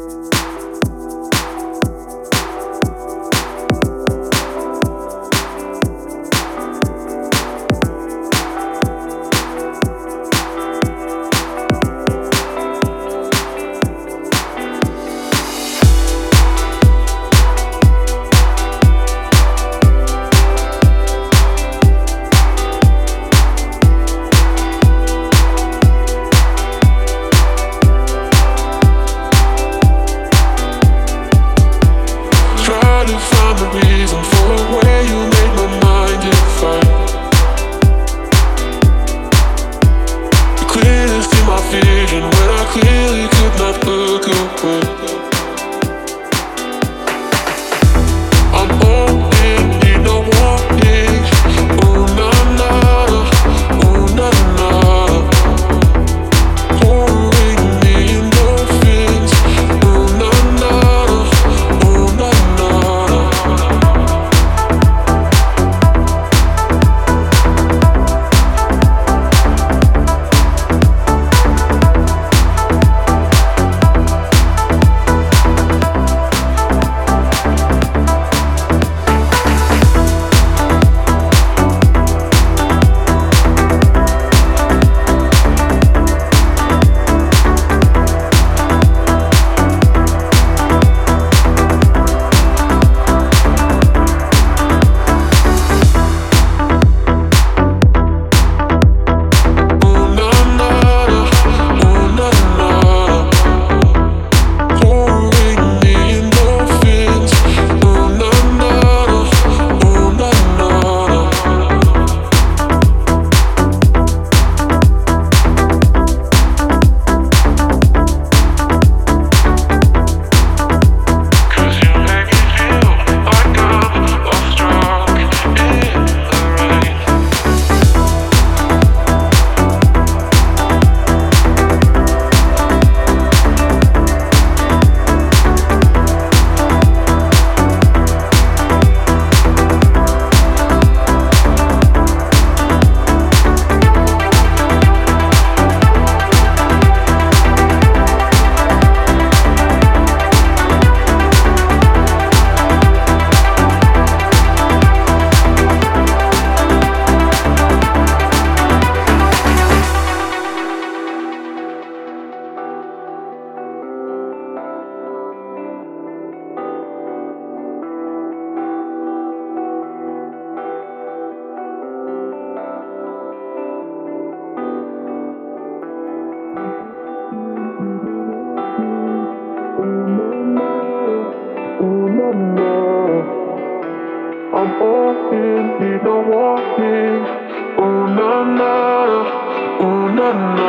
you feelings to my feeling when I clearly could not look away. I'm walking, I'm walking, na na, ooh na na.